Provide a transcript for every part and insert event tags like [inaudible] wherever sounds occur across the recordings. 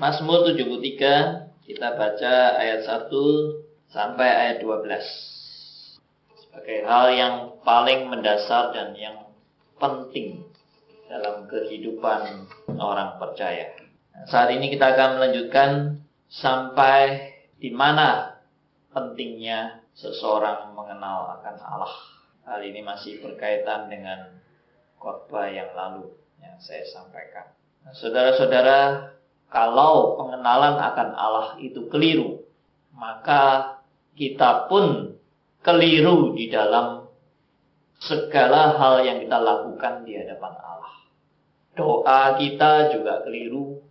Mazmur 73 kita baca ayat 1 sampai ayat 12 sebagai hal yang paling mendasar dan yang penting dalam kehidupan orang percaya. Nah, saat ini kita akan melanjutkan sampai di mana pentingnya seseorang mengenal akan Allah. Hal ini masih berkaitan dengan khotbah yang lalu yang saya sampaikan. Nah, saudara-saudara, kalau pengenalan akan Allah itu keliru, maka kita pun keliru di dalam segala hal yang kita lakukan di hadapan Allah. Doa kita juga keliru,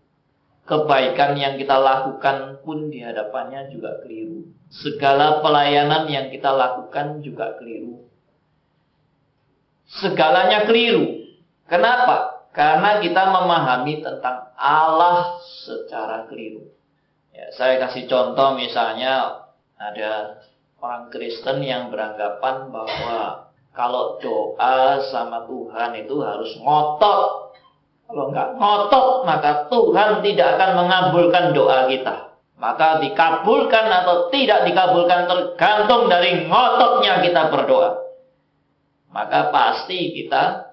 kebaikan yang kita lakukan pun di hadapannya juga keliru. Segala pelayanan yang kita lakukan juga keliru. Segalanya keliru. Kenapa? Karena kita memahami tentang Allah secara keliru. Ya, saya kasih contoh misalnya ada orang Kristen yang beranggapan bahwa kalau doa sama Tuhan itu harus ngotot. Kalau nggak ngotot, maka Tuhan tidak akan mengabulkan doa kita. Maka dikabulkan atau tidak dikabulkan tergantung dari ngototnya kita berdoa. Maka pasti kita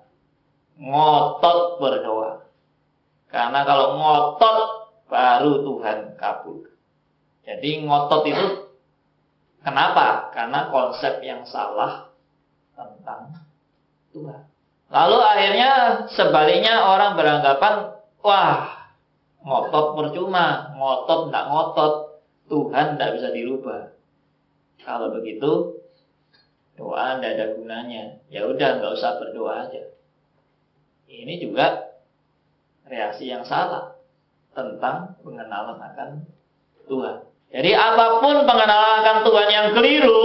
ngotot berdoa. Karena kalau ngotot baru Tuhan kabul. Jadi ngotot itu kenapa? Karena konsep yang salah tentang Tuhan. Lalu akhirnya sebaliknya orang beranggapan, wah ngotot percuma, ngotot tidak ngotot, Tuhan tidak bisa dirubah. Kalau begitu doa tidak ada gunanya. Ya udah nggak usah berdoa aja. Ini juga reaksi yang salah tentang pengenalan akan Tuhan. Jadi apa pun pengenalan akan Tuhan yang keliru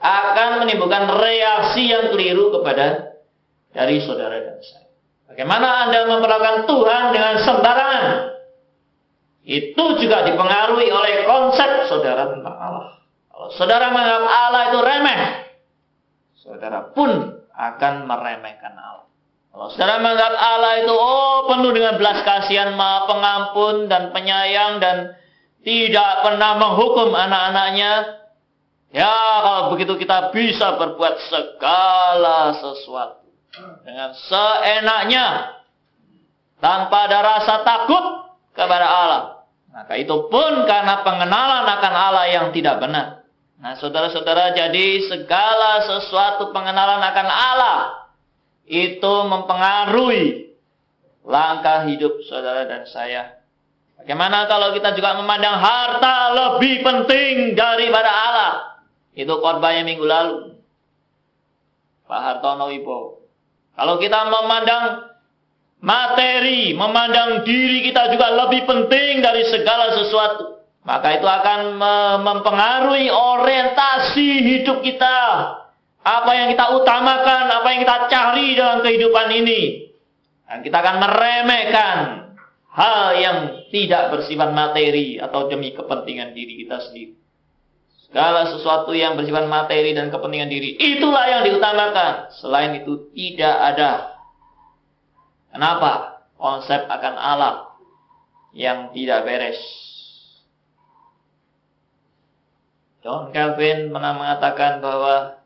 akan menimbulkan reaksi yang keliru kepada dari saudara dan saya. Bagaimana Anda memperlakukan Tuhan dengan sembarangan? Itu juga dipengaruhi oleh konsep saudara tentang Allah. Kalau saudara menganggap Allah itu remeh, saudara pun akan meremehkan Allah. Kalau saudara menganggap Allah itu oh penuh dengan belas kasihan, maha pengampun dan penyayang dan tidak pernah menghukum anak-anaknya, ya kalau begitu kita bisa berbuat segala sesuatu dengan seenaknya tanpa ada rasa takut kepada Allah. Maka itu pun karena pengenalan akan Allah yang tidak benar. Nah, saudara-saudara, jadi segala sesuatu pengenalan akan Allah itu mempengaruhi langkah hidup saudara dan saya. Bagaimana kalau kita juga memandang harta lebih penting daripada Allah? Itu korbannya minggu lalu. Pak Hartono Ibo. Kalau kita memandang materi, memandang diri kita juga lebih penting dari segala sesuatu. Maka itu akan mempengaruhi orientasi hidup kita apa yang kita utamakan, apa yang kita cari dalam kehidupan ini. Dan kita akan meremehkan hal yang tidak bersifat materi atau demi kepentingan diri kita sendiri. Segala sesuatu yang bersifat materi dan kepentingan diri, itulah yang diutamakan. Selain itu tidak ada. Kenapa? Konsep akan Allah yang tidak beres. John Calvin pernah mengatakan bahwa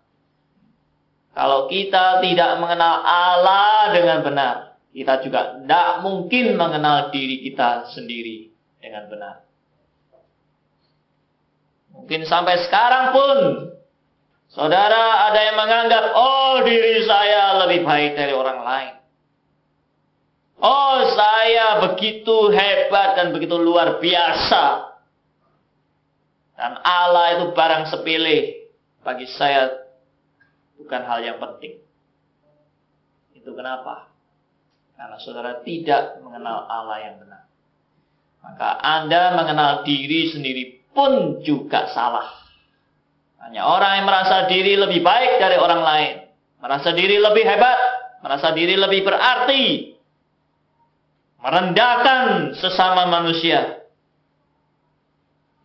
kalau kita tidak mengenal Allah dengan benar, kita juga tidak mungkin mengenal diri kita sendiri dengan benar. Mungkin sampai sekarang pun, saudara ada yang menganggap, oh diri saya lebih baik dari orang lain. Oh saya begitu hebat dan begitu luar biasa. Dan Allah itu barang sepilih bagi saya bukan hal yang penting. Itu kenapa? Karena saudara tidak mengenal Allah yang benar. Maka Anda mengenal diri sendiri pun juga salah. Hanya orang yang merasa diri lebih baik dari orang lain. Merasa diri lebih hebat. Merasa diri lebih berarti. Merendahkan sesama manusia.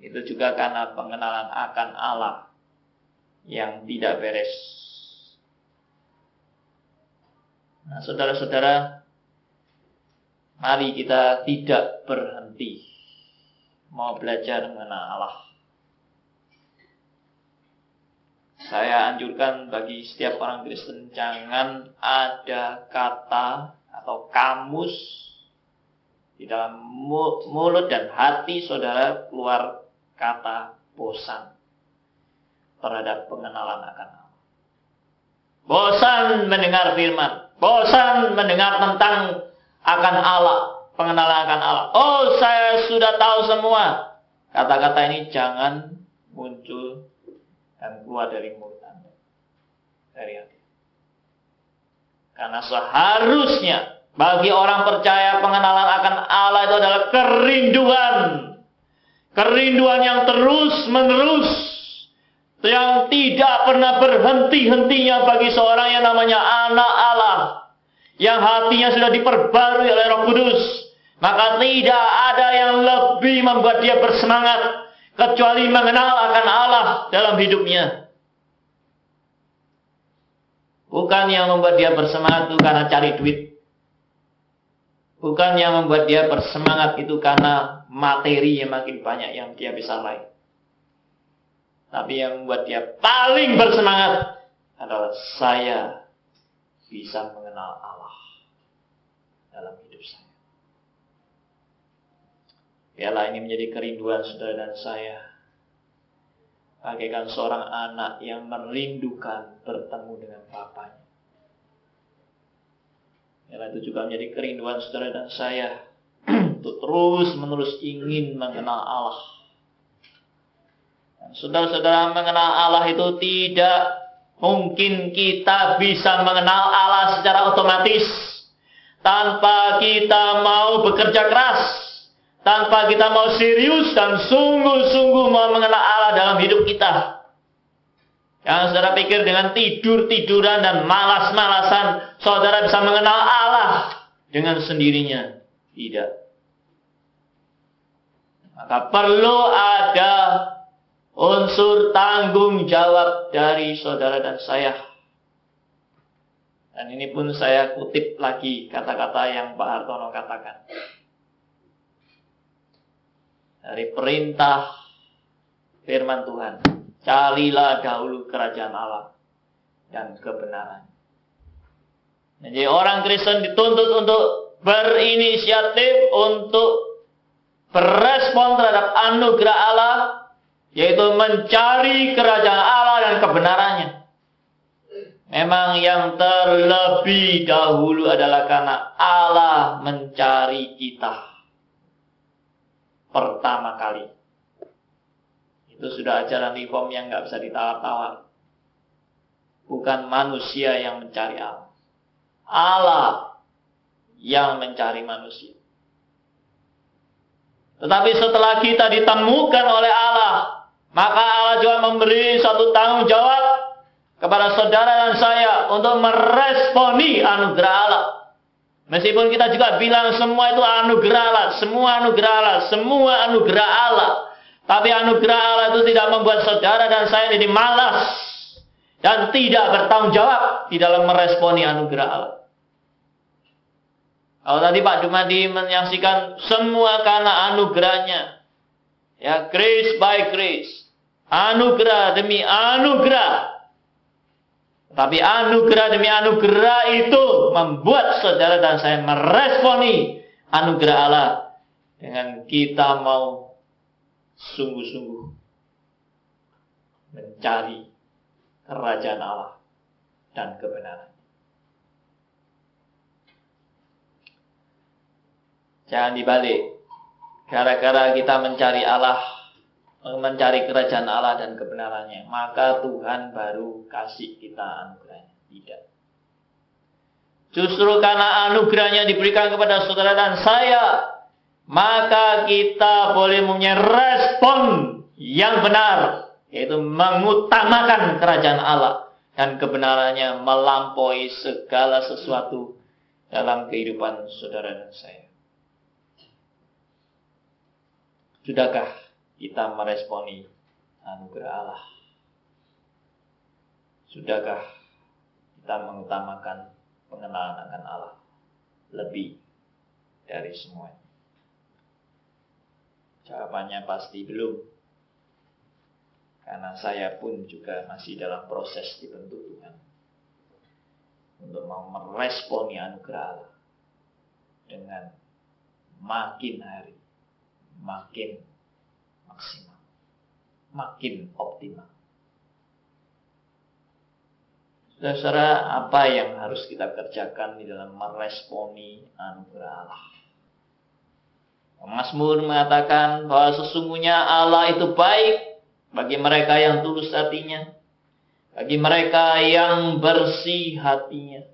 Itu juga karena pengenalan akan Allah yang tidak beres. Nah, saudara-saudara, mari kita tidak berhenti mau belajar mengenal Allah. Saya anjurkan bagi setiap orang Kristen jangan ada kata atau kamus di dalam mulut dan hati saudara keluar kata bosan terhadap pengenalan akan Allah. Bosan mendengar firman, bosan mendengar tentang akan Allah, pengenalan akan Allah. Oh, saya sudah tahu semua. Kata-kata ini jangan muncul dan keluar dari mulut Anda. Dari hati. Karena seharusnya bagi orang percaya pengenalan akan Allah itu adalah kerinduan. Kerinduan yang terus menerus. Yang tidak pernah berhenti-hentinya bagi seorang yang namanya anak Allah yang hatinya sudah diperbarui oleh Roh Kudus, maka tidak ada yang lebih membuat dia bersemangat kecuali mengenal akan Allah dalam hidupnya. Bukan yang membuat dia bersemangat itu karena cari duit. Bukan yang membuat dia bersemangat itu karena materi yang makin banyak yang dia bisa raih. Tapi yang membuat dia paling bersemangat adalah saya bisa mengenal Allah dalam hidup saya. Biarlah ini menjadi kerinduan saudara dan saya. Bagaikan seorang anak yang merindukan bertemu dengan bapaknya. Biarlah itu juga menjadi kerinduan saudara dan saya. [clears throat] untuk terus menerus ingin mengenal Allah. Saudara-saudara mengenal Allah itu tidak Mungkin kita bisa mengenal Allah secara otomatis tanpa kita mau bekerja keras, tanpa kita mau serius dan sungguh-sungguh mau mengenal Allah dalam hidup kita. Yang saudara pikir dengan tidur-tiduran dan malas-malasan, saudara bisa mengenal Allah dengan sendirinya. Tidak. Maka perlu ada unsur tanggung jawab dari saudara dan saya. Dan ini pun saya kutip lagi kata-kata yang Pak Hartono katakan. Dari perintah firman Tuhan. Carilah dahulu kerajaan Allah dan kebenaran. Jadi orang Kristen dituntut untuk berinisiatif untuk berespon terhadap anugerah Allah yaitu mencari kerajaan Allah dan kebenarannya. Memang yang terlebih dahulu adalah karena Allah mencari kita pertama kali. Itu sudah ajaran reform yang nggak bisa ditawar-tawar. Bukan manusia yang mencari Allah. Allah yang mencari manusia. Tetapi setelah kita ditemukan oleh Allah, maka Allah juga memberi satu tanggung jawab kepada saudara dan saya untuk meresponi anugerah Allah. Meskipun kita juga bilang semua itu anugerah Allah, semua anugerah Allah, semua anugerah Allah. Tapi anugerah Allah itu tidak membuat saudara dan saya jadi malas dan tidak bertanggung jawab di dalam meresponi anugerah Allah. Kalau tadi Pak Dumadi menyaksikan semua karena anugerahnya, Ya, grace by grace. Anugerah demi anugerah. Tapi anugerah demi anugerah itu membuat saudara dan saya meresponi anugerah Allah dengan kita mau sungguh-sungguh mencari kerajaan Allah dan kebenaran. Jangan dibalik. Gara-gara kita mencari Allah, mencari kerajaan Allah dan kebenarannya, maka Tuhan baru kasih kita anugerahnya. Tidak. Justru karena anugerahnya diberikan kepada saudara dan saya, maka kita boleh punya respon yang benar, yaitu mengutamakan kerajaan Allah dan kebenarannya melampaui segala sesuatu dalam kehidupan saudara dan saya. Sudahkah kita meresponi anugerah Allah? Sudahkah kita mengutamakan pengenalan akan Allah lebih dari semuanya? Jawabannya pasti belum. Karena saya pun juga masih dalam proses dibentuk Tuhan. Untuk mau meresponi anugerah Allah. Dengan makin hari, makin maksimal. Makin optimal. Saudara-saudara, apa yang harus kita kerjakan di dalam meresponi anugerah Allah? Mazmur mengatakan bahwa sesungguhnya Allah itu baik bagi mereka yang tulus hatinya, bagi mereka yang bersih hatinya.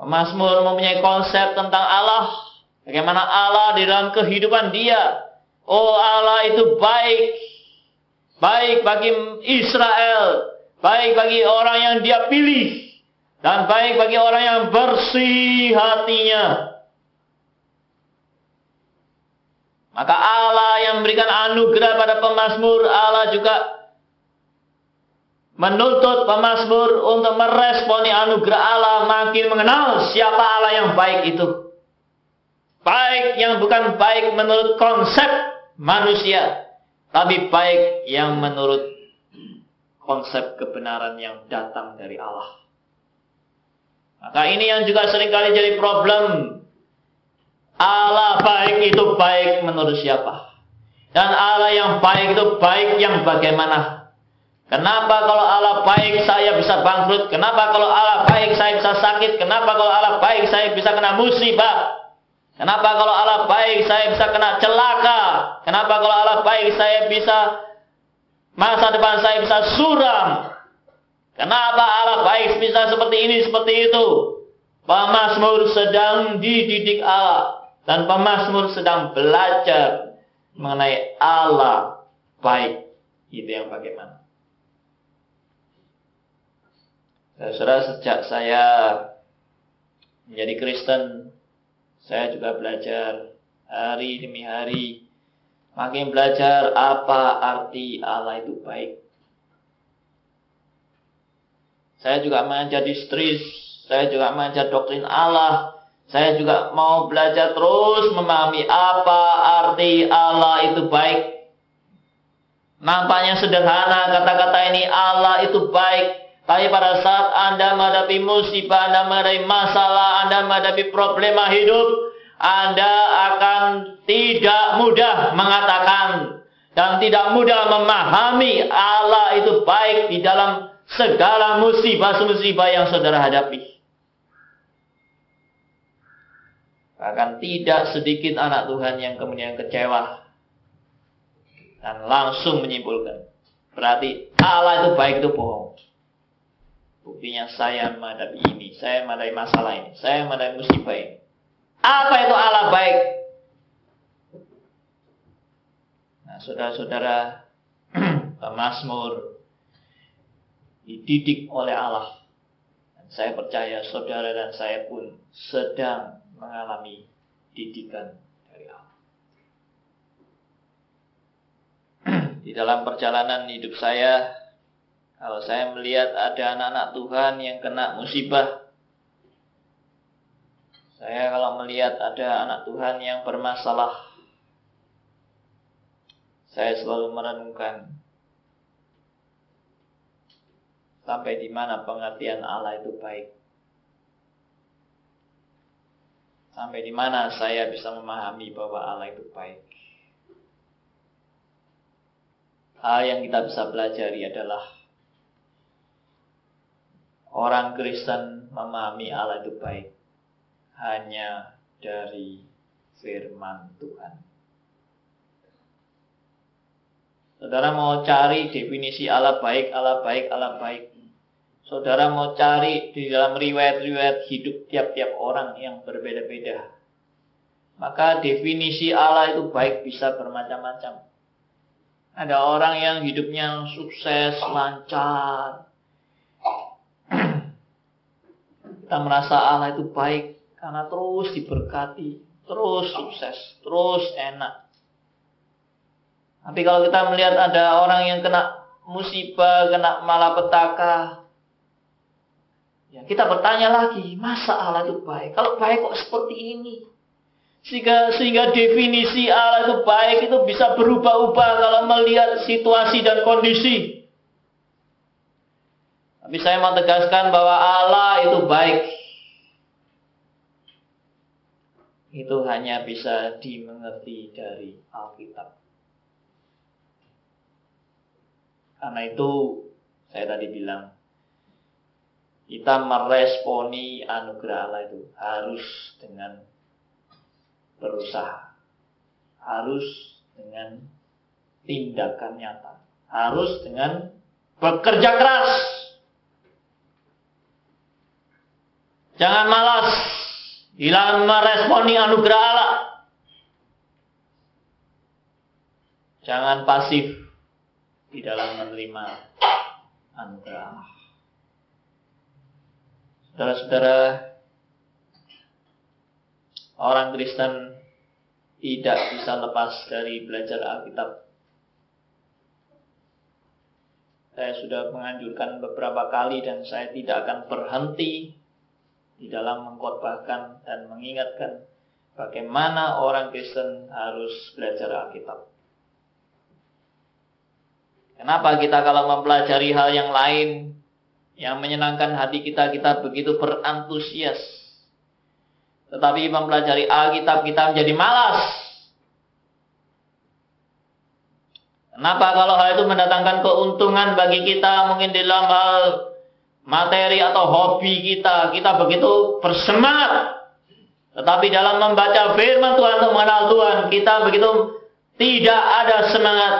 Mazmur mempunyai konsep tentang Allah, bagaimana Allah di dalam kehidupan dia. Oh Allah itu baik, baik bagi Israel, baik bagi orang yang dia pilih, dan baik bagi orang yang bersih hatinya. Maka Allah yang memberikan anugerah pada pemazmur, Allah juga menuntut pemazmur untuk meresponi anugerah Allah makin mengenal siapa Allah yang baik itu. Baik yang bukan baik menurut konsep manusia, tapi baik yang menurut konsep kebenaran yang datang dari Allah. Maka ini yang juga sering kali jadi problem Allah baik itu baik menurut siapa? Dan Allah yang baik itu baik yang bagaimana? Kenapa kalau Allah baik saya bisa bangkrut? Kenapa kalau Allah baik saya bisa sakit? Kenapa kalau Allah baik saya bisa kena musibah? Kenapa kalau Allah baik saya bisa kena celaka? Kenapa kalau Allah baik saya bisa masa depan saya bisa suram? Kenapa Allah baik bisa seperti ini, seperti itu? Pemasmur sedang dididik Allah. Dan pemazmur sedang belajar mengenai Allah baik. Itu yang bagaimana. Saudara, sejak saya menjadi Kristen, saya juga belajar hari demi hari. Makin belajar apa arti Allah itu baik. Saya juga menjadi stris, saya juga mengajar doktrin Allah, saya juga mau belajar terus memahami apa arti Allah itu baik. Nampaknya sederhana kata-kata ini Allah itu baik. Tapi pada saat Anda menghadapi musibah, Anda menghadapi masalah, Anda menghadapi problema hidup, Anda akan tidak mudah mengatakan dan tidak mudah memahami Allah itu baik di dalam segala musibah-musibah yang saudara hadapi. Bahkan tidak sedikit anak Tuhan yang kemudian kecewa dan langsung menyimpulkan. Berarti Allah itu baik itu bohong. Buktinya saya menghadapi ini, saya menghadapi masalah ini, saya menghadapi musibah ini. Apa itu Allah baik? Nah, saudara-saudara, [clears throat] pemazmur dididik oleh Allah. Dan saya percaya saudara dan saya pun sedang mengalami didikan dari Allah. [clears throat] Di dalam perjalanan hidup saya, kalau saya melihat ada anak-anak Tuhan yang kena musibah, saya kalau melihat ada anak Tuhan yang bermasalah, saya selalu merenungkan sampai di mana pengertian Allah itu baik. Sampai di mana saya bisa memahami bahwa Allah itu baik. Hal yang kita bisa pelajari adalah orang Kristen memahami Allah itu baik hanya dari firman Tuhan. Saudara mau cari definisi Allah baik, Allah baik, Allah baik saudara mau cari di dalam riwayat-riwayat hidup tiap-tiap orang yang berbeda-beda. Maka definisi Allah itu baik bisa bermacam-macam. Ada orang yang hidupnya sukses, lancar. Kita merasa Allah itu baik karena terus diberkati, terus sukses, terus enak. Tapi kalau kita melihat ada orang yang kena musibah, kena malapetaka, Ya, kita bertanya lagi, masa Allah itu baik? Kalau baik kok seperti ini? Sehingga, sehingga definisi Allah itu baik itu bisa berubah-ubah kalau melihat situasi dan kondisi. Tapi saya mau tegaskan bahwa Allah itu baik. Itu hanya bisa dimengerti dari Alkitab. Karena itu saya tadi bilang kita meresponi anugerah Allah itu harus dengan berusaha. Harus dengan tindakan nyata. Harus dengan bekerja keras. Jangan malas dalam meresponi anugerah Allah. Jangan pasif di dalam menerima anugerah. Saudara-saudara, orang Kristen tidak bisa lepas dari belajar Alkitab. Saya sudah menganjurkan beberapa kali dan saya tidak akan berhenti di dalam mengkhotbahkan dan mengingatkan bagaimana orang Kristen harus belajar Alkitab. Kenapa kita kalau mempelajari hal yang lain yang menyenangkan hati kita, kita begitu berantusias tetapi mempelajari Alkitab kita menjadi malas. Kenapa kalau hal itu mendatangkan keuntungan bagi kita mungkin dalam hal materi atau hobi kita, kita begitu bersemangat. Tetapi dalam membaca firman Tuhan untuk mengenal Tuhan, kita begitu tidak ada semangat.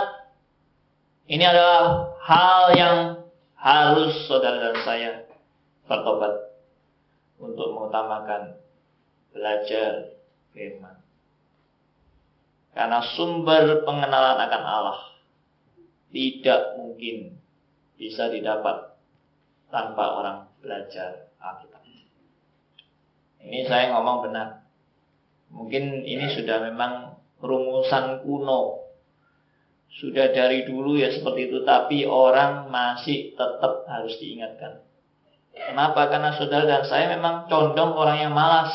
Ini adalah hal yang harus saudara dan saya bertobat untuk mengutamakan belajar firman. Karena sumber pengenalan akan Allah tidak mungkin bisa didapat tanpa orang belajar Alkitab. Ini saya ngomong benar. Mungkin ini sudah memang rumusan kuno. Sudah dari dulu ya seperti itu, tapi orang masih tetap harus diingatkan. Kenapa? Karena saudara dan saya memang condong orang yang malas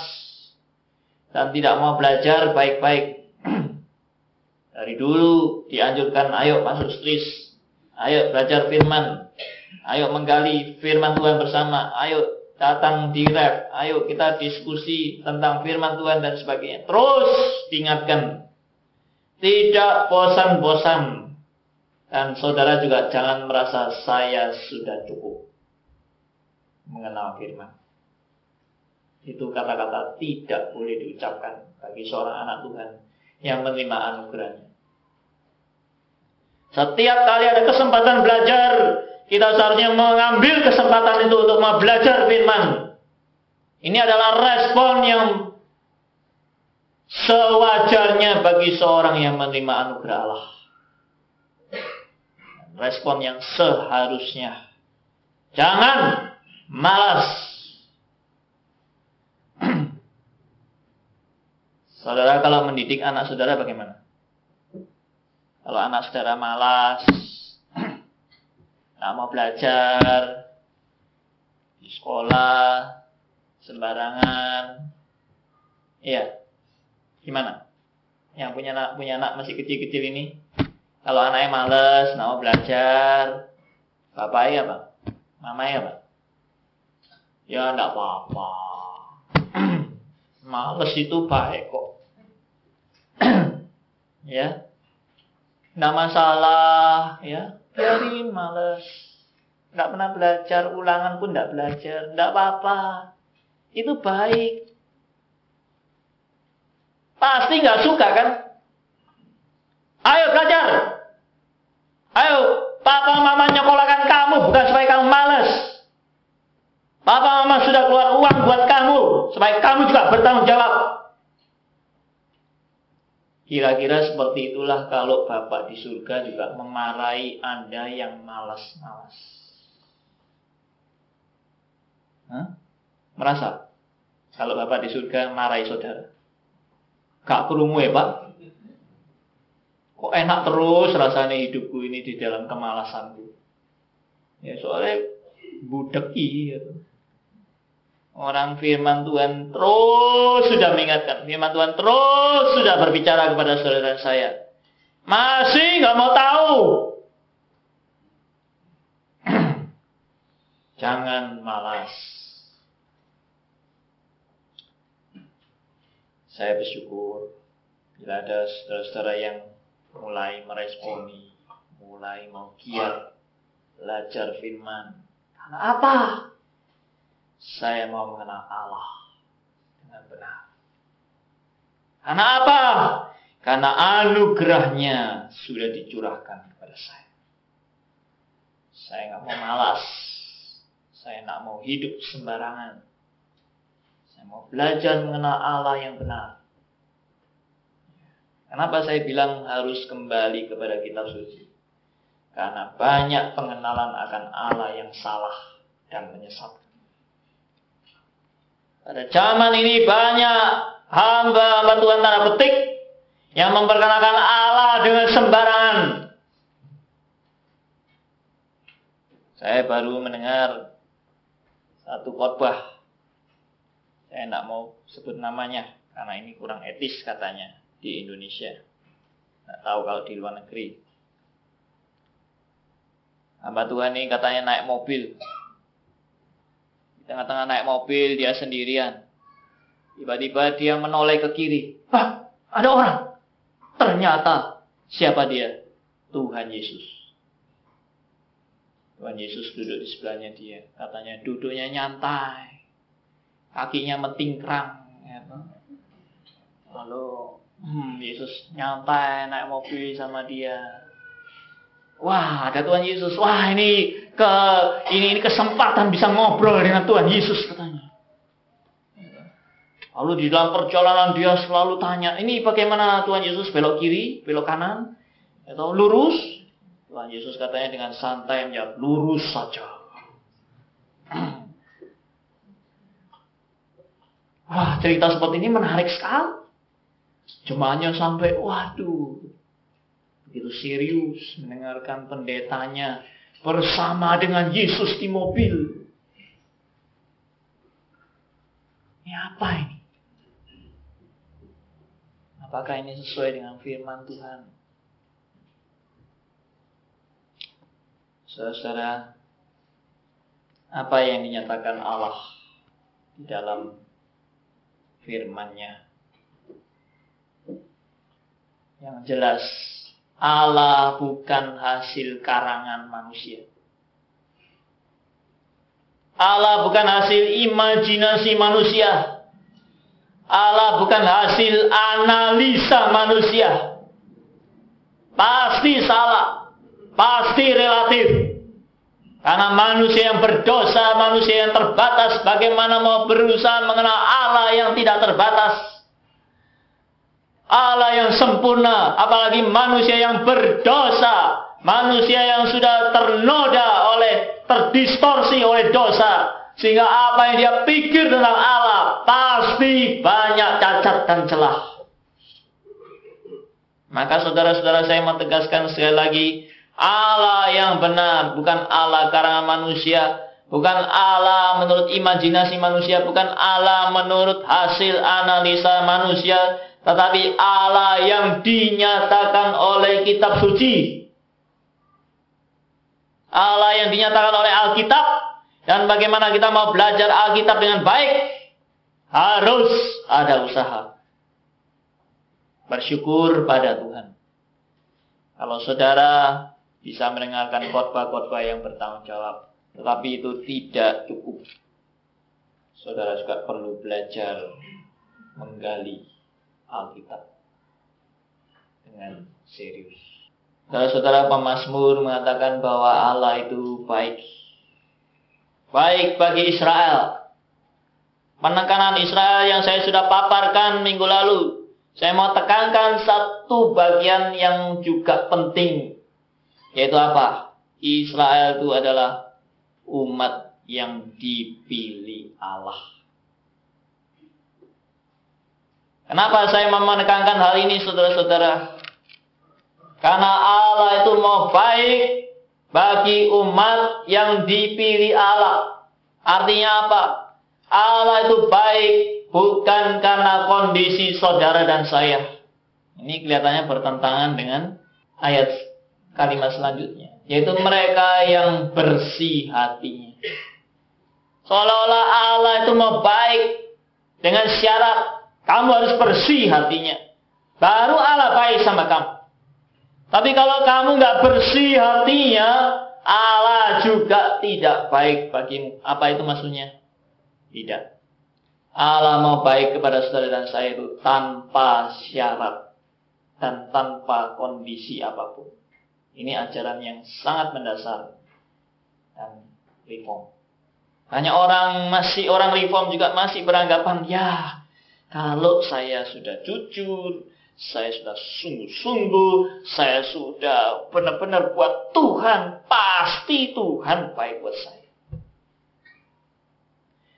dan tidak mau belajar baik-baik. Dari dulu dianjurkan ayo masuk stris, ayo belajar firman, ayo menggali firman Tuhan bersama, ayo datang di ref, ayo kita diskusi tentang firman Tuhan dan sebagainya. Terus diingatkan, tidak bosan-bosan. Dan saudara juga jangan merasa saya sudah cukup mengenal firman. Itu kata-kata tidak boleh diucapkan bagi seorang anak Tuhan yang menerima anugerahnya. Setiap kali ada kesempatan belajar, kita seharusnya mengambil kesempatan itu untuk belajar firman. Ini adalah respon yang sewajarnya bagi seorang yang menerima anugerah Allah. Respon yang seharusnya. Jangan malas [clears throat] Saudara kalau mendidik anak saudara bagaimana? Kalau anak saudara malas, nggak mau belajar di sekolah, sembarangan, iya, gimana? Yang punya anak punya anak masih kecil-kecil ini, kalau anaknya malas, nggak mau belajar, bapaknya apa? Mamanya apa? Ya enggak apa-apa. [clears throat] Males itu baik kok. [clears throat] ya nggak masalah ya biarin males. Nggak pernah belajar ulangan pun nggak belajar. Nggak apa-apa. Itu baik. Pasti nggak suka kan? Ayo belajar. Ayo papa mama nyekolahkan kamu bukan supaya kamu males. Papa mama sudah keluar uang buat kamu supaya kamu juga bertanggung jawab Kira-kira seperti itulah kalau Bapak di surga juga memarahi Anda yang malas-malas. Merasa? Kalau Bapak di surga marahi saudara. Gak kerungu ya Pak? Kok enak terus rasanya hidupku ini di dalam kemalasanku. Ya soalnya budeki gitu. Orang firman Tuhan terus sudah mengingatkan. Firman Tuhan terus sudah berbicara kepada saudara saya. Masih nggak mau tahu. [clears throat] Jangan malas. Saya bersyukur bila ada saudara-saudara yang mulai meresponi, mulai mau giat belajar firman. Karena apa? Saya mau mengenal Allah dengan benar. Karena apa? Karena anugerahnya sudah dicurahkan kepada saya. Saya nggak mau malas. Saya nggak mau hidup sembarangan. Saya mau belajar mengenal Allah yang benar. Kenapa saya bilang harus kembali kepada kitab suci? Karena banyak pengenalan akan Allah yang salah dan menyesatkan. Pada zaman ini banyak hamba-hamba Tuhan tanda petik yang memperkenalkan Allah dengan sembarangan. Saya baru mendengar satu khotbah. Saya tidak mau sebut namanya karena ini kurang etis katanya di Indonesia. Tidak tahu kalau di luar negeri. Hamba Tuhan ini katanya naik mobil Tengah-tengah naik mobil, dia sendirian. Tiba-tiba dia menoleh ke kiri. Hah, ada orang. Ternyata siapa dia? Tuhan Yesus. Tuhan Yesus duduk di sebelahnya dia. Katanya duduknya nyantai. Kakinya mentingkrang. Ya, Lalu hmm, Yesus nyantai naik mobil sama dia. Wah, ada Tuhan Yesus. Wah, ini ke ini ini kesempatan bisa ngobrol dengan Tuhan Yesus katanya. Lalu di dalam perjalanan dia selalu tanya, ini bagaimana Tuhan Yesus belok kiri, belok kanan, atau lurus? Tuhan Yesus katanya dengan santai menjawab, lurus saja. Wah, cerita seperti ini menarik sekali. Jemaahnya sampai, waduh, begitu serius mendengarkan pendetanya bersama dengan Yesus di mobil. Ini apa ini? Apakah ini sesuai dengan firman Tuhan? Saudara, apa yang dinyatakan Allah di dalam firman-Nya? Yang jelas Allah bukan hasil karangan manusia. Allah bukan hasil imajinasi manusia. Allah bukan hasil analisa manusia. Pasti salah. Pasti relatif. Karena manusia yang berdosa, manusia yang terbatas, bagaimana mau berusaha mengenal Allah yang tidak terbatas. Allah yang sempurna, apalagi manusia yang berdosa, manusia yang sudah ternoda oleh, terdistorsi oleh dosa, sehingga apa yang dia pikir tentang Allah pasti banyak cacat dan celah. Maka saudara-saudara saya mau tegaskan sekali lagi, Allah yang benar, bukan Allah karangan manusia, bukan Allah menurut imajinasi manusia, bukan Allah menurut hasil analisa manusia, tetapi Allah yang dinyatakan oleh kitab suci. Allah yang dinyatakan oleh Alkitab dan bagaimana kita mau belajar Alkitab dengan baik harus ada usaha. Bersyukur pada Tuhan. Kalau saudara bisa mendengarkan khotbah-khotbah yang bertanggung jawab, tetapi itu tidak cukup. Saudara juga perlu belajar menggali Alkitab dengan serius. Saudara-saudara pemazmur mengatakan bahwa Allah itu baik. Baik bagi Israel. Penekanan Israel yang saya sudah paparkan minggu lalu. Saya mau tekankan satu bagian yang juga penting. Yaitu apa? Israel itu adalah umat yang dipilih Allah. Kenapa saya menekankan hal ini saudara-saudara? Karena Allah itu mau baik bagi umat yang dipilih Allah. Artinya apa? Allah itu baik bukan karena kondisi saudara dan saya. Ini kelihatannya bertentangan dengan ayat kalimat selanjutnya. Yaitu mereka yang bersih hatinya. Seolah-olah Allah itu mau baik dengan syarat kamu harus bersih hatinya. Baru Allah baik sama kamu. Tapi kalau kamu nggak bersih hatinya, Allah juga tidak baik bagimu. Apa itu maksudnya? Tidak. Allah mau baik kepada saudara dan saya itu tanpa syarat dan tanpa kondisi apa pun. Ini ajaran yang sangat mendasar dan reform. Hanya orang masih orang reform juga masih beranggapan ya kalau saya sudah jujur, saya sudah sungguh-sungguh, saya sudah benar-benar buat Tuhan, pasti Tuhan baik buat saya.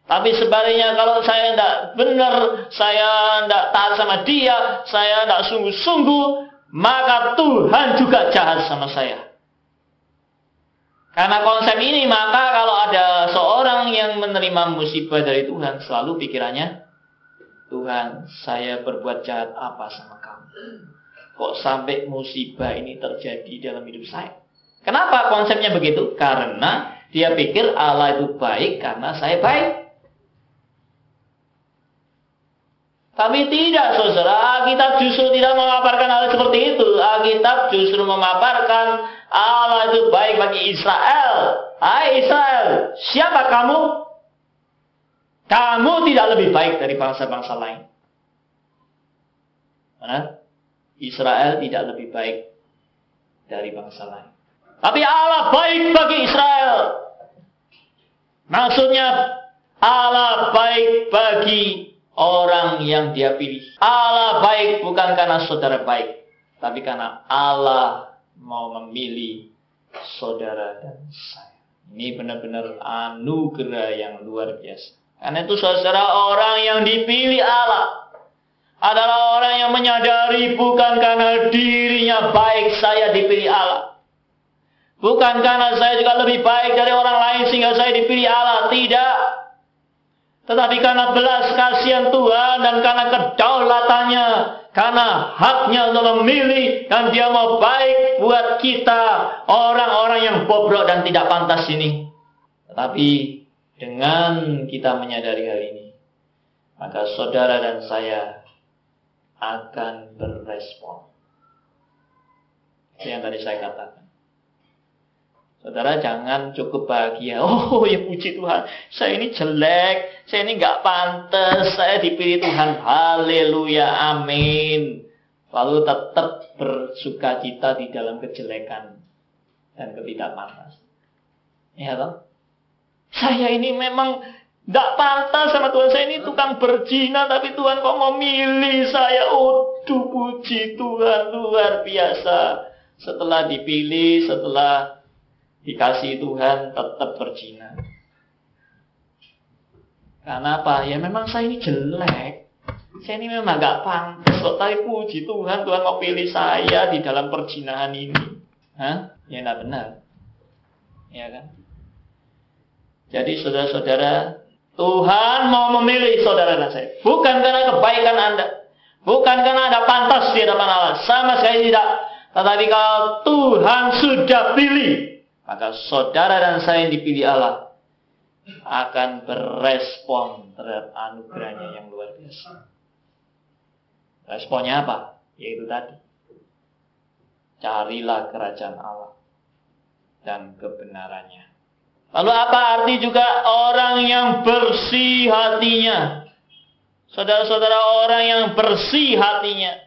Tapi sebaliknya kalau saya tidak benar, saya tidak taat sama dia, saya tidak sungguh-sungguh, maka Tuhan juga jahat sama saya. Karena konsep ini, maka kalau ada seorang yang menerima musibah dari Tuhan, selalu pikirannya, Tuhan, saya berbuat jahat apa sama kamu? Kok sampai musibah ini terjadi dalam hidup saya? Kenapa konsepnya begitu? Karena dia pikir Allah itu baik karena saya baik. Tapi tidak, saudara. Alkitab justru tidak memaparkan hal seperti itu. Alkitab justru memaparkan Allah itu baik bagi Israel. Hai Israel, siapa kamu? Kamu tidak lebih baik dari bangsa-bangsa lain. Mana? Israel tidak lebih baik dari bangsa lain. Tapi Allah baik bagi Israel. Maksudnya Allah baik bagi orang yang dia pilih. Allah baik bukan karena saudara baik, tapi karena Allah mau memilih saudara dan saya. Ini benar-benar anugerah yang luar biasa. Karena itu saudara orang yang dipilih Allah adalah orang yang menyadari bukan karena dirinya baik saya dipilih Allah. Bukan karena saya juga lebih baik dari orang lain sehingga saya dipilih Allah. Tidak. Tetapi karena belas kasihan Tuhan dan karena kedaulatannya, karena haknya untuk memilih dan dia mau baik buat kita, orang-orang yang bobrok dan tidak pantas ini. Tetapi dengan kita menyadari hal ini, maka saudara dan saya akan berespon. Itu yang tadi saya katakan. Saudara jangan cukup bahagia. [laughs] Oh ya puji Tuhan. Saya ini jelek. Saya ini nggak pantas. Saya dipilih Tuhan. Haleluya. Amin. Lalu tetap bersuka cita di dalam kejelekan dan ketidakpantas. Ya toh? Saya ini memang nggak pantas sama Tuhan. Saya ini tukang berzina. Tapi Tuhan kok mau milih saya. Oh puji Tuhan. Luar biasa. Setelah dipilih, setelah dikasih Tuhan tetap berzina. Karena apa? Ya memang saya ini jelek. Saya ini memang gak pantas kok. Tapi puji Tuhan, Tuhan mau pilih saya di dalam perzinahan ini. Hah? Ya enggak benar. Ya kan? Jadi saudara-saudara, Tuhan mau memilih saudara dan saya. Bukan karena kebaikan Anda. Bukan karena Anda pantas di hadapan Allah. Sama sekali tidak. Tetapi kalau Tuhan sudah pilih, maka saudara dan saya yang dipilih Allah akan berespon terhadap anugerahnya yang luar biasa. Responnya apa? Yaitu tadi. Carilah kerajaan Allah dan kebenarannya. Lalu apa arti juga orang yang bersih hatinya? Saudara-saudara orang yang bersih hatinya.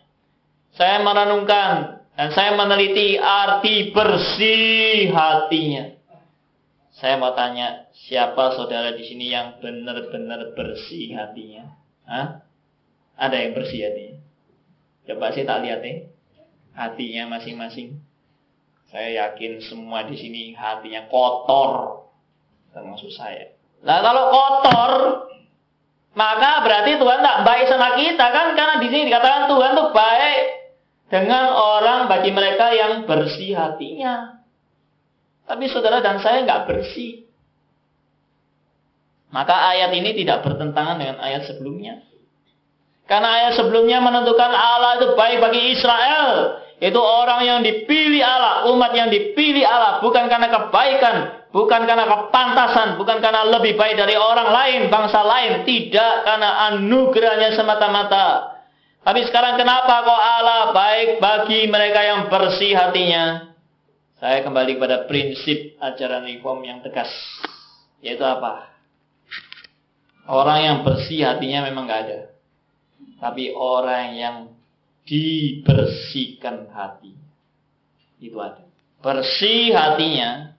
Saya merenungkan dan saya meneliti arti bersih hatinya. Saya mau tanya, siapa saudara di sini yang benar-benar bersih hatinya? Hah? Ada yang bersih hatinya? Coba sih tak lihat nih. Hatinya masing-masing. Saya yakin semua di sini hatinya kotor. Termasuk saya. Nah kalau kotor, maka berarti Tuhan tak baik sama kita kan? Karena di sini dikatakan Tuhan tuh baik dengan orang bagi mereka yang bersih hatinya. Tapi saudara dan saya nggak bersih. Maka ayat ini tidak bertentangan dengan ayat sebelumnya. Karena ayat sebelumnya menentukan Allah itu baik bagi Israel. Itu orang yang dipilih Allah, umat yang dipilih Allah bukan karena kebaikan, bukan karena kepantasan, bukan karena lebih baik dari orang lain, bangsa lain, tidak karena anugerahnya semata-mata. Tapi sekarang kenapa kok Allah baik bagi mereka yang bersih hatinya? Saya kembali kepada prinsip ajaran reform yang tegas. Yaitu apa? Orang yang bersih hatinya memang gak ada. Tapi orang yang dibersihkan hati. Itu ada. Bersih hatinya.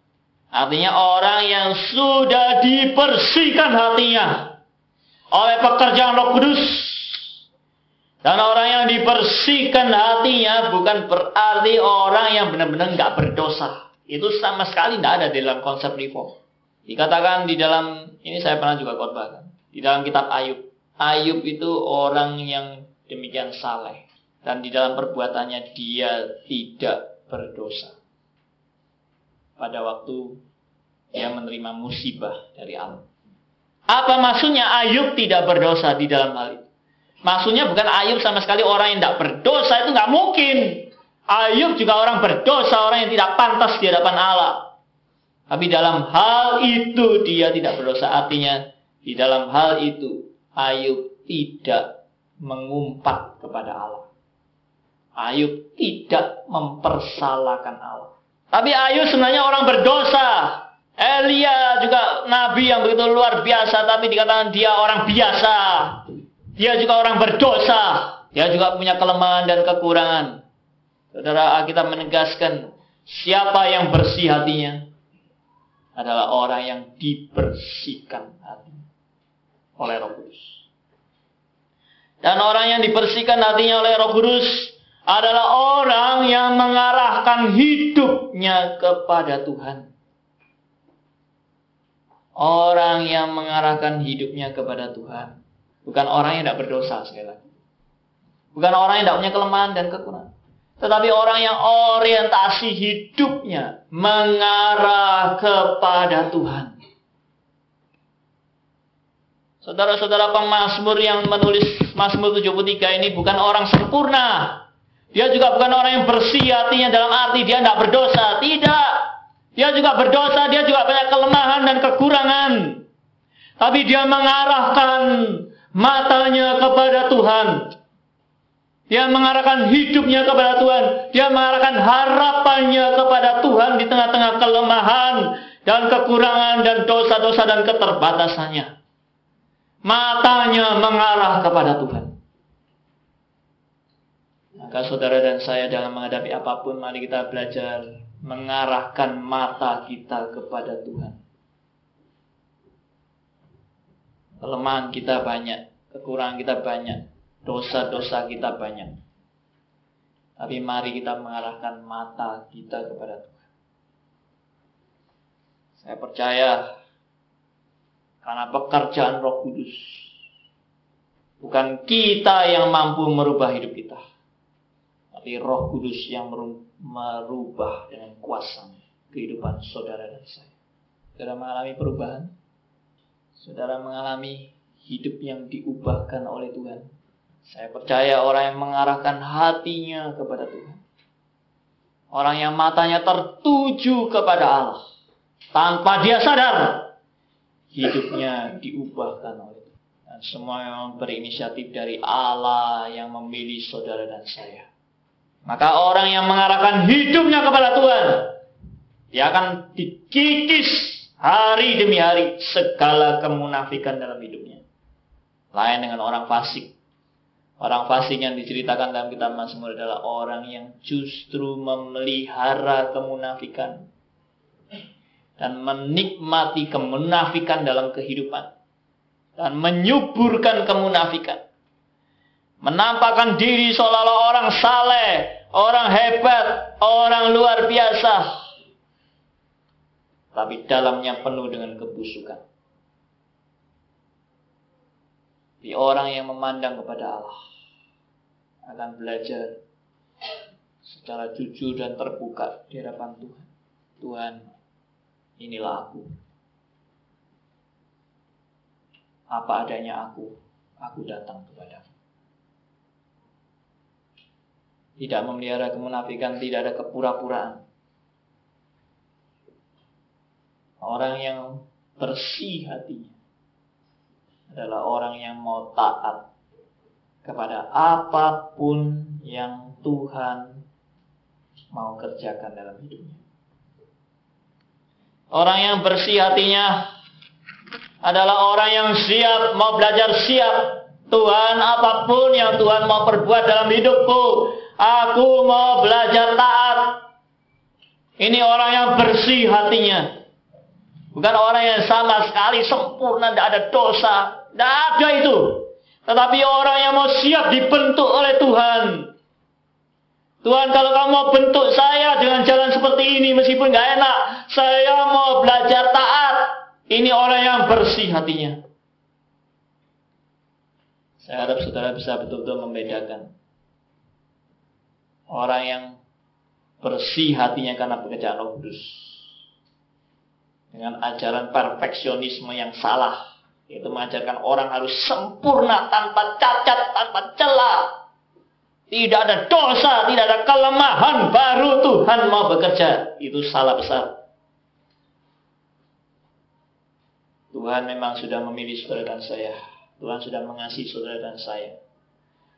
Artinya orang yang sudah dibersihkan hatinya. Oleh pekerjaan roh kudus. Dan orang yang dibersihkan hatinya bukan berarti orang yang benar-benar nggak berdosa. Itu sama sekali tidak ada dalam konsep reform. Dikatakan di dalam, ini saya pernah juga khotbahkan. Di dalam kitab Ayub. Ayub itu orang yang demikian saleh. Dan di dalam perbuatannya dia tidak berdosa. Pada waktu dia menerima musibah dari Allah. Apa maksudnya Ayub tidak berdosa di dalam hal itu? Maksudnya bukan Ayub sama sekali orang yang tidak berdosa itu nggak mungkin. Ayub juga orang berdosa, orang yang tidak pantas di hadapan Allah. Tapi dalam hal itu dia tidak berdosa. Artinya di dalam hal itu Ayub tidak mengumpat kepada Allah. Ayub tidak mempersalahkan Allah. Tapi Ayub sebenarnya orang berdosa. Elia juga nabi yang begitu luar biasa, tapi dikatakan dia orang biasa. Dia juga orang berdosa. Dia juga punya kelemahan dan kekurangan. Saudara kita menegaskan siapa yang bersih hatinya adalah orang yang dibersihkan hatinya oleh Roh Kudus. Dan orang yang dibersihkan hatinya oleh Roh Kudus adalah orang yang mengarahkan hidupnya kepada Tuhan. Orang yang mengarahkan hidupnya kepada Tuhan. Bukan orang yang tidak berdosa sekali lagi. Bukan orang yang tidak punya kelemahan dan kekurangan. Tetapi orang yang orientasi hidupnya mengarah kepada Tuhan. Saudara-saudara pemazmur yang menulis Mazmur 73 ini bukan orang sempurna. Dia juga bukan orang yang bersih hatinya dalam arti dia tidak berdosa. Tidak. Dia juga berdosa, dia juga banyak kelemahan dan kekurangan. Tapi dia mengarahkan matanya kepada Tuhan. Dia mengarahkan hidupnya kepada Tuhan. Dia mengarahkan harapannya kepada Tuhan di tengah-tengah kelemahan dan kekurangan dan dosa-dosa dan keterbatasannya. Matanya mengarah kepada Tuhan. Maka saudara dan saya dalam menghadapi apa pun, mari kita belajar mengarahkan mata kita kepada Tuhan. Kelemahan kita banyak, kekurangan kita banyak, dosa-dosa kita banyak. Tapi mari kita mengarahkan mata kita kepada Tuhan. Saya percaya karena pekerjaan Roh Kudus bukan kita yang mampu merubah hidup kita. Tapi Roh Kudus yang merubah dengan kuasa kehidupan saudara dan saya. Saudara mengalami perubahan? saudara mengalami hidup yang diubahkan oleh Tuhan. Saya percaya orang yang mengarahkan hatinya kepada Tuhan. Orang yang matanya tertuju kepada Allah. Tanpa dia sadar. Hidupnya diubahkan oleh Tuhan. Dan semua yang berinisiatif dari Allah yang memilih saudara dan saya. Maka orang yang mengarahkan hidupnya kepada Tuhan. Dia akan dikikis Hari demi hari segala kemunafikan dalam hidupnya. Lain dengan orang fasik. Orang fasik yang diceritakan dalam kitab Mazmur adalah orang yang justru memelihara kemunafikan. Dan menikmati kemunafikan dalam kehidupan. Dan menyuburkan kemunafikan. Menampakkan diri seolah-olah orang saleh, orang hebat, orang luar biasa tapi dalamnya penuh dengan kebusukan. Di orang yang memandang kepada Allah akan belajar secara jujur dan terbuka di hadapan Tuhan. Tuhan, inilah aku. apa adanya aku, aku datang kepadamu. Tidak memelihara kemunafikan, tidak ada kepura-puraan. Orang yang bersih hatinya adalah orang yang mau taat kepada apa pun yang Tuhan mau kerjakan dalam hidupnya. Orang yang bersih hatinya adalah orang yang siap, mau belajar siap. Tuhan, apa pun yang Tuhan mau perbuat dalam hidupku, aku mau belajar taat. Ini orang yang bersih hatinya. Bukan orang yang sama sekali sempurna, tidak ada dosa. Tidak ada itu. Tetapi orang yang mau siap dibentuk oleh Tuhan. Tuhan kalau kamu mau bentuk saya dengan jalan seperti ini meskipun gak enak. Saya mau belajar taat. Ini orang yang bersih hatinya. Saya harap saudara bisa betul-betul membedakan. Orang yang bersih hatinya karena pekerjaan roh kudus. Dengan ajaran perfeksionisme yang salah. Itu mengajarkan orang harus sempurna tanpa cacat, tanpa celah tidak ada dosa, tidak ada kelemahan, baru Tuhan mau bekerja. Itu salah besar. Tuhan memang sudah memilih saudara dan saya. Tuhan sudah mengasihi saudara dan saya.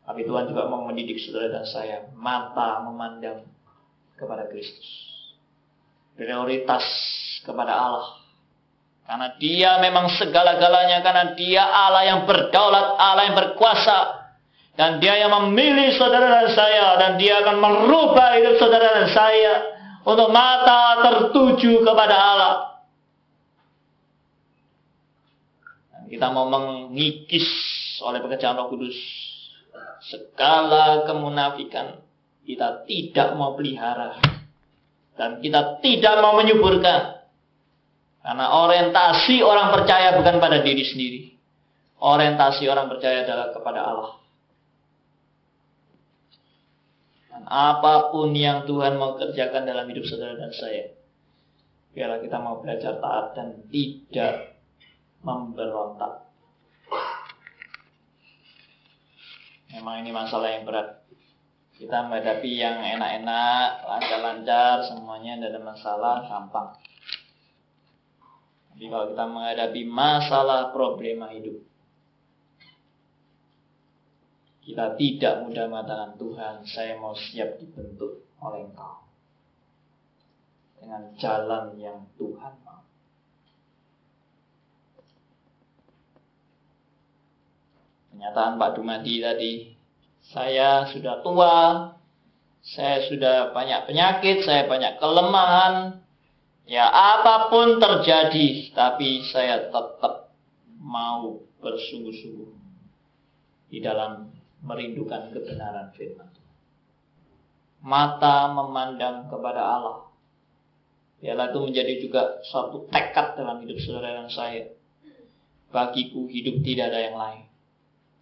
Tapi Tuhan juga mau mendidik saudara dan saya. Mata memandang kepada Kristus. Prioritas kepada Allah. Karena dia memang segala-galanya. Karena dia Allah yang berdaulat, Allah yang berkuasa. Dan dia yang memilih saudara dan saya. Dan dia akan merubah hidup saudara dan saya. Untuk mata tertuju kepada Allah. Kita mau mengikis oleh pekerjaan roh kudus. Segala kemunafikan. Kita tidak mau pelihara. Dan kita tidak mau menyuburkan. Karena orientasi orang percaya bukan pada diri sendiri. Orientasi orang percaya adalah kepada Allah. apa pun yang Tuhan mau kerjakan dalam hidup saudara dan saya. Biarlah kita mau belajar taat dan tidak memberontak. Memang ini masalah yang berat. Kita menghadapi yang enak-enak, lancar-lancar, semuanya tidak ada masalah, gampang. Tapi kalau kita menghadapi masalah problema hidup, kita tidak mudah mengatakan Tuhan, saya mau siap dibentuk oleh Engkau. Dengan jalan yang Tuhan mau. Pernyataan Pak Dumadi tadi, saya sudah tua, saya sudah banyak penyakit, saya banyak kelemahan, ya apa pun terjadi, tapi saya tetap mau bersungguh-sungguh di dalam merindukan kebenaran firman Mata memandang kepada Allah. Biarlah itu menjadi juga suatu tekad dalam hidup saudara dan saya. Bagiku hidup tidak ada yang lain.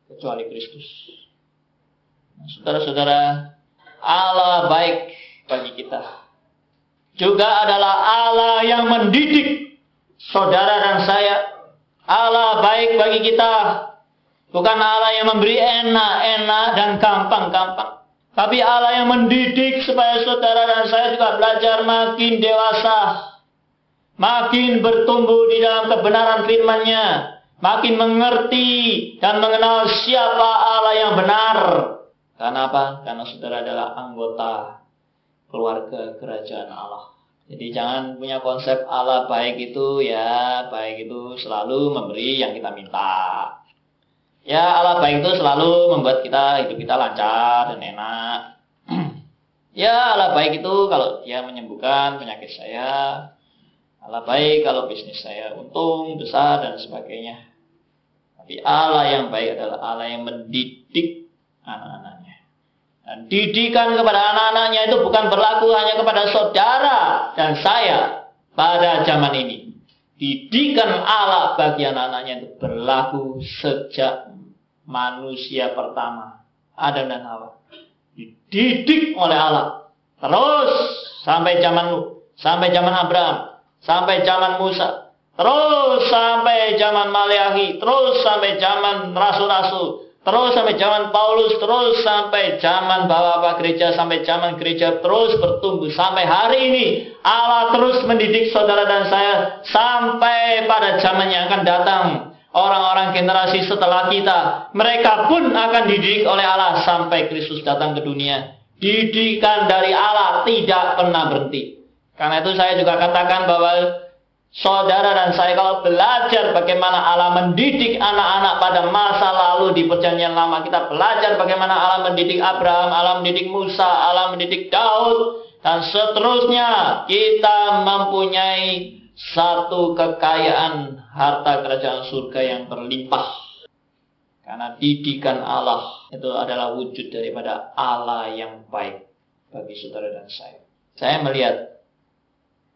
Kecuali Kristus. Nah, saudara-saudara, Allah baik bagi kita. Juga adalah Allah yang mendidik saudara dan saya. Allah baik bagi kita Bukan Allah yang memberi enak-enak dan gampang-gampang. Tapi Allah yang mendidik supaya saudara dan saya juga belajar makin dewasa. Makin bertumbuh di dalam kebenaran firman-Nya. Makin mengerti dan mengenal siapa Allah yang benar. Karena apa? Karena saudara adalah anggota keluarga kerajaan Allah. Jadi jangan punya konsep Allah baik itu ya, baik itu selalu memberi yang kita minta. Ya Allah baik itu selalu membuat kita hidup kita lancar dan enak. [clears throat] ya Allah baik itu kalau dia menyembuhkan penyakit saya. Allah baik kalau bisnis saya untung besar dan sebagainya. Tapi Allah yang baik adalah Allah yang mendidik anak-anaknya. Dan didikan kepada anak-anaknya itu bukan berlaku hanya kepada saudara dan saya pada zaman ini. Didikan Allah bagi anak-anaknya itu berlaku sejak manusia pertama, Adam dan Hawa. Dididik oleh Allah. Terus sampai zaman sampai zaman Abraham, sampai zaman Musa, terus sampai zaman Maliahi, terus sampai zaman rasul-rasul, terus sampai zaman Paulus, terus sampai zaman bapak-bapak gereja, sampai zaman gereja terus bertumbuh sampai hari ini. Allah terus mendidik saudara dan saya sampai pada zaman yang akan datang. Orang-orang generasi setelah kita, mereka pun akan dididik oleh Allah sampai Kristus datang ke dunia. Didikan dari Allah tidak pernah berhenti. Karena itu saya juga katakan bahwa saudara dan saya kalau belajar bagaimana Allah mendidik anak-anak pada masa lalu di perjanjian lama, kita belajar bagaimana Allah mendidik Abraham, Allah mendidik Musa, Allah mendidik Daud, dan seterusnya kita mempunyai satu kekayaan harta kerajaan surga yang berlimpah. Karena didikan Allah itu adalah wujud daripada Allah yang baik bagi saudara dan saya. Saya melihat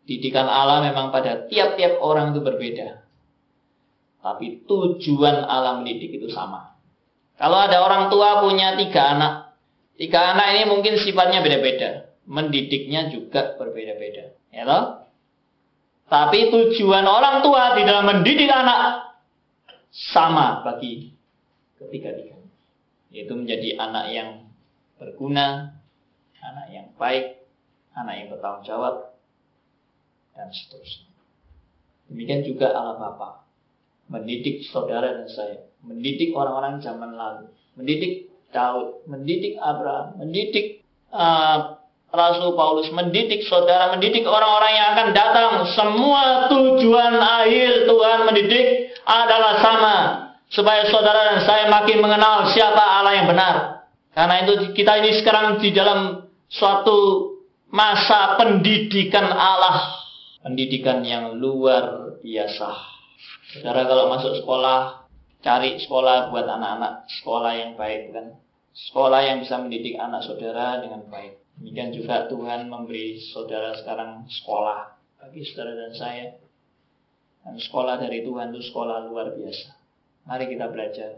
Didikan Allah memang pada tiap-tiap orang itu berbeda. Tapi tujuan Allah mendidik itu sama. Kalau ada orang tua punya tiga anak, tiga anak ini mungkin sifatnya beda-beda. Mendidiknya juga berbeda-beda. Ya toh? Tapi tujuan orang tua di dalam mendidik anak sama bagi ketiga-tiga. Yaitu menjadi anak yang berguna, anak yang baik, anak yang bertanggung jawab, dan seterusnya. Demikian juga Allah Bapa mendidik saudara dan saya, mendidik orang-orang zaman lalu, mendidik Daud, mendidik Abraham, mendidik uh, Rasul Paulus, mendidik saudara, mendidik orang-orang yang akan datang. Semua tujuan akhir Tuhan mendidik adalah sama. Supaya saudara dan saya makin mengenal siapa Allah yang benar. Karena itu kita ini sekarang di dalam suatu masa pendidikan Allah pendidikan yang luar biasa. Saudara kalau masuk sekolah, cari sekolah buat anak-anak sekolah yang baik kan. Sekolah yang bisa mendidik anak saudara dengan baik. Demikian juga Tuhan memberi saudara sekarang sekolah bagi saudara dan saya. Dan sekolah dari Tuhan itu sekolah luar biasa. Mari kita belajar.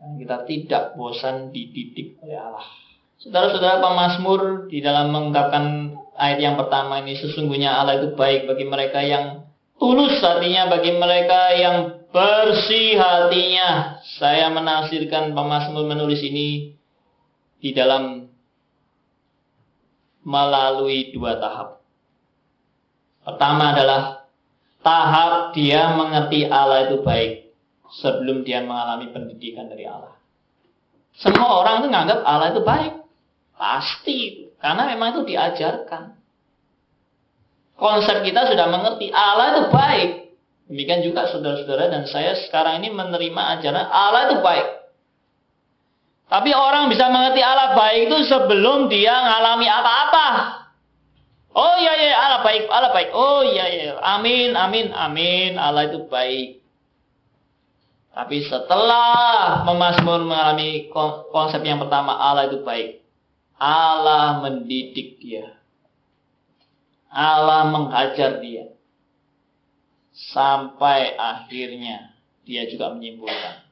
Dan kita tidak bosan dididik oleh Allah. Saudara-saudara pemazmur di dalam mengungkapkan ayat yang pertama ini sesungguhnya Allah itu baik bagi mereka yang tulus hatinya, bagi mereka yang bersih hatinya. Saya menafsirkan pemazmur menulis ini di dalam melalui dua tahap. Pertama adalah tahap dia mengerti Allah itu baik sebelum dia mengalami pendidikan dari Allah. Semua orang itu menganggap Allah itu baik. Pasti Karena memang itu diajarkan. Konsep kita sudah mengerti Allah itu baik. Demikian juga saudara-saudara dan saya sekarang ini menerima ajaran Allah itu baik. Tapi orang bisa mengerti Allah baik itu sebelum dia mengalami apa-apa. Oh iya iya Allah baik, Allah baik. Oh iya iya. Amin, amin, amin. Allah itu baik. Tapi setelah memazmur mengalami konsep yang pertama Allah itu baik. Allah mendidik dia. Allah menghajar dia. Sampai akhirnya dia juga menyimpulkan.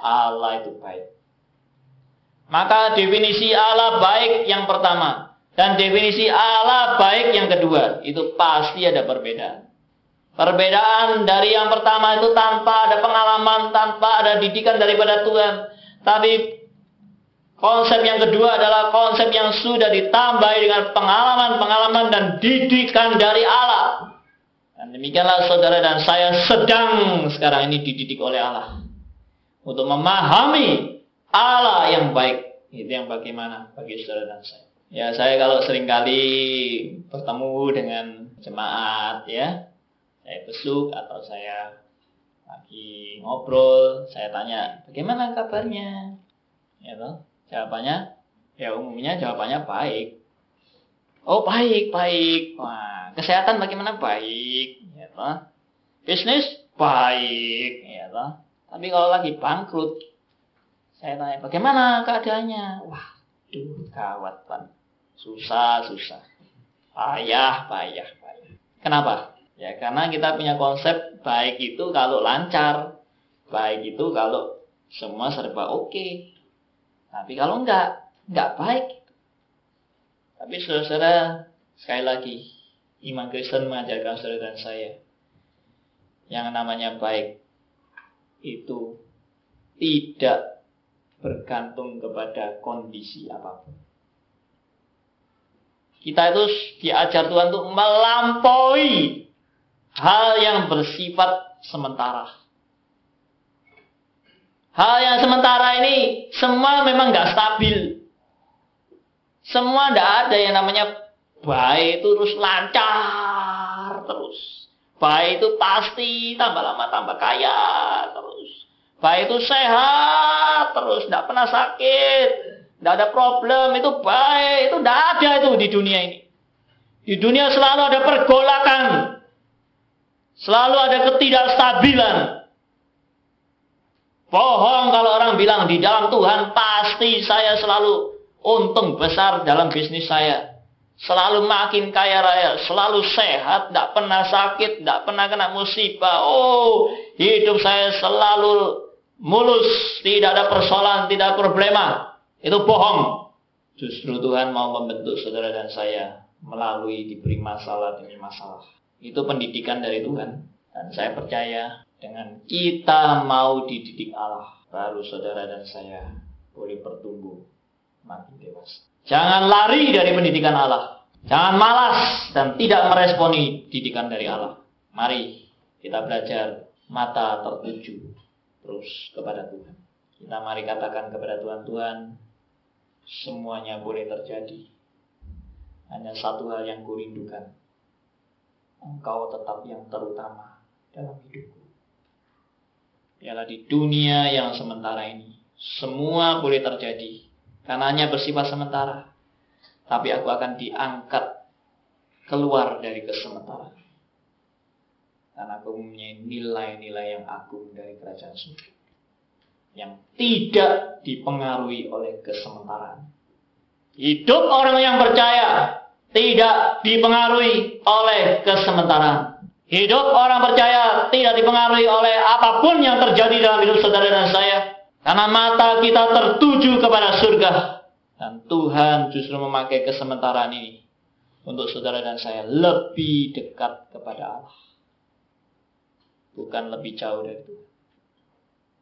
Allah itu baik. Maka definisi Allah baik yang pertama. Dan definisi Allah baik yang kedua. Itu pasti ada perbedaan. Perbedaan dari yang pertama itu tanpa ada pengalaman, tanpa ada didikan daripada Tuhan. Tapi Konsep yang kedua adalah konsep yang sudah ditambah dengan pengalaman-pengalaman dan didikan dari Allah. Dan demikianlah saudara dan saya sedang sekarang ini dididik oleh Allah. Untuk memahami Allah yang baik. Itu yang bagaimana bagi saudara dan saya. Ya saya kalau sering kali bertemu dengan jemaat ya. Saya besuk atau saya lagi ngobrol. Saya tanya bagaimana kabarnya. Ya toh Jawabannya, ya umumnya jawabannya baik. Oh baik, baik. Wah, kesehatan bagaimana baik, ya toh. Bisnis baik, ya toh. Tapi kalau lagi bangkrut, saya tanya bagaimana keadaannya? Wah, duh gawat pan. Susah, susah. Payah, payah, payah. Kenapa? Ya karena kita punya konsep baik itu kalau lancar, baik itu kalau semua serba oke. Okay. Tapi kalau enggak, enggak baik. Tapi saudara-saudara, sekali lagi, iman Kristen mengajarkan saudara dan saya. yang namanya baik itu tidak bergantung kepada kondisi apa pun. Kita itu diajar Tuhan untuk melampaui hal yang bersifat sementara. Hal yang sementara ini semua memang nggak stabil. Semua tidak ada yang namanya baik terus lancar terus. Baik itu pasti tambah lama tambah kaya terus. Baik itu sehat terus, tidak pernah sakit, tidak ada problem, itu baik, itu tidak ada itu di dunia ini. Di dunia selalu ada pergolakan, selalu ada ketidakstabilan. Bohong kalau orang bilang di dalam Tuhan pasti saya selalu untung besar dalam bisnis saya. Selalu makin kaya raya, selalu sehat, tidak pernah sakit, tidak pernah kena musibah. Oh, hidup saya selalu mulus, tidak ada persoalan, tidak ada problema. Itu bohong. Justru Tuhan mau membentuk saudara dan saya melalui diberi masalah demi masalah. Itu pendidikan dari Tuhan. Dan saya percaya dengan kita mau dididik Allah, baru saudara dan saya boleh bertumbuh makin dewasa. Jangan lari dari pendidikan Allah. Jangan malas dan tidak meresponi didikan dari Allah. Mari kita belajar mata tertuju terus kepada Tuhan. Kita mari katakan kepada Tuhan, Tuhan, semuanya boleh terjadi. Hanya satu hal yang kurindukan. Engkau tetap yang terutama dalam hidupku. Ialah di dunia yang sementara ini. Semua boleh terjadi karena hanya bersifat sementara. Tapi aku akan diangkat keluar dari kesementaraan. Karena aku mempunyai nilai-nilai yang agung dari kerajaan surga. Yang tidak dipengaruhi oleh kesementaraan. Hidup orang yang percaya tidak dipengaruhi oleh kesementaraan. Hidup orang percaya tidak dipengaruhi oleh apa pun yang terjadi dalam hidup saudara dan saya. Karena mata kita tertuju kepada surga. Dan Tuhan justru memakai kesementaraan ini untuk saudara dan saya lebih dekat kepada Allah. Bukan lebih jauh dari itu.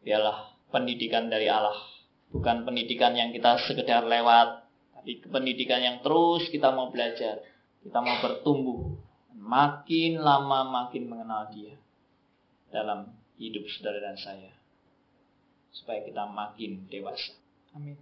Biarlah pendidikan dari Allah. Bukan pendidikan yang kita sekedar lewat. Tapi pendidikan yang terus kita mau belajar. Kita mau bertumbuh. Makin lama makin mengenal dia. Dalam hidup saudara dan saya supaya kita makin dewasa. Amin.